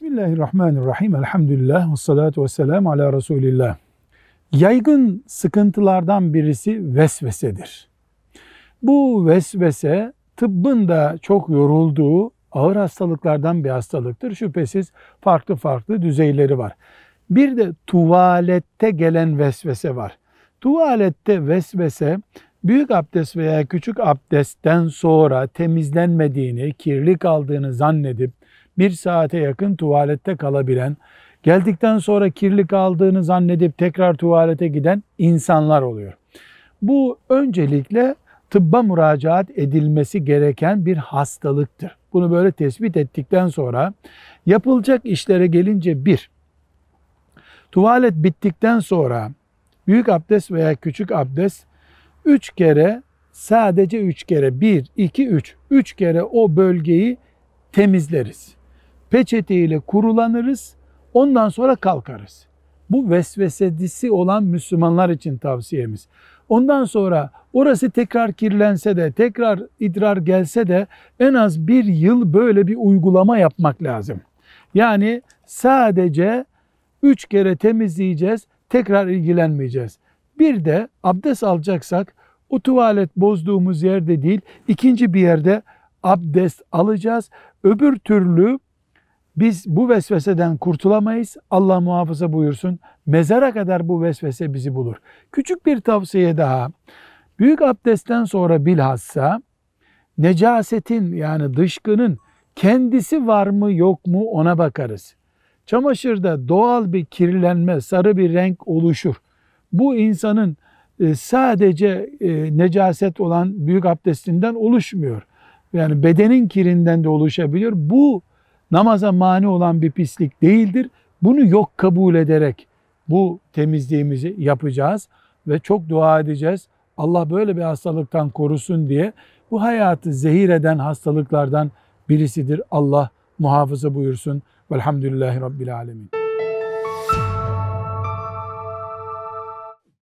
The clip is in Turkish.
Bismillahirrahmanirrahim. Elhamdülillah ve salatu ve selamu ala Resulillah. Yaygın sıkıntılardan birisi vesvesedir. Bu vesvese tıbbın da çok yorulduğu ağır hastalıklardan bir hastalıktır. Şüphesiz farklı farklı düzeyleri var. Bir de tuvalette gelen vesvese var. Tuvalette vesvese büyük abdest veya küçük abdestten sonra temizlenmediğini, kirli kaldığını zannedip bir saate yakın tuvalette kalabilen, geldikten sonra kirli kaldığını zannedip tekrar tuvalete giden insanlar oluyor. Bu öncelikle tıbba müracaat edilmesi gereken bir hastalıktır. Bunu böyle tespit ettikten sonra yapılacak işlere gelince bir, tuvalet bittikten sonra büyük abdest veya küçük abdest üç kere sadece üç kere bir, iki, üç, üç kere o bölgeyi temizleriz peçeteyle kurulanırız. Ondan sonra kalkarız. Bu vesvesedisi olan Müslümanlar için tavsiyemiz. Ondan sonra orası tekrar kirlense de, tekrar idrar gelse de en az bir yıl böyle bir uygulama yapmak lazım. Yani sadece üç kere temizleyeceğiz, tekrar ilgilenmeyeceğiz. Bir de abdest alacaksak o tuvalet bozduğumuz yerde değil, ikinci bir yerde abdest alacağız. Öbür türlü biz bu vesveseden kurtulamayız. Allah muhafaza buyursun. Mezara kadar bu vesvese bizi bulur. Küçük bir tavsiye daha. Büyük abdestten sonra bilhassa necasetin yani dışkının kendisi var mı yok mu ona bakarız. Çamaşırda doğal bir kirlenme, sarı bir renk oluşur. Bu insanın e, sadece e, necaset olan büyük abdestinden oluşmuyor. Yani bedenin kirinden de oluşabiliyor. Bu namaza mani olan bir pislik değildir. Bunu yok kabul ederek bu temizliğimizi yapacağız ve çok dua edeceğiz. Allah böyle bir hastalıktan korusun diye bu hayatı zehir eden hastalıklardan birisidir. Allah muhafaza buyursun. Velhamdülillahi Rabbil Alemin.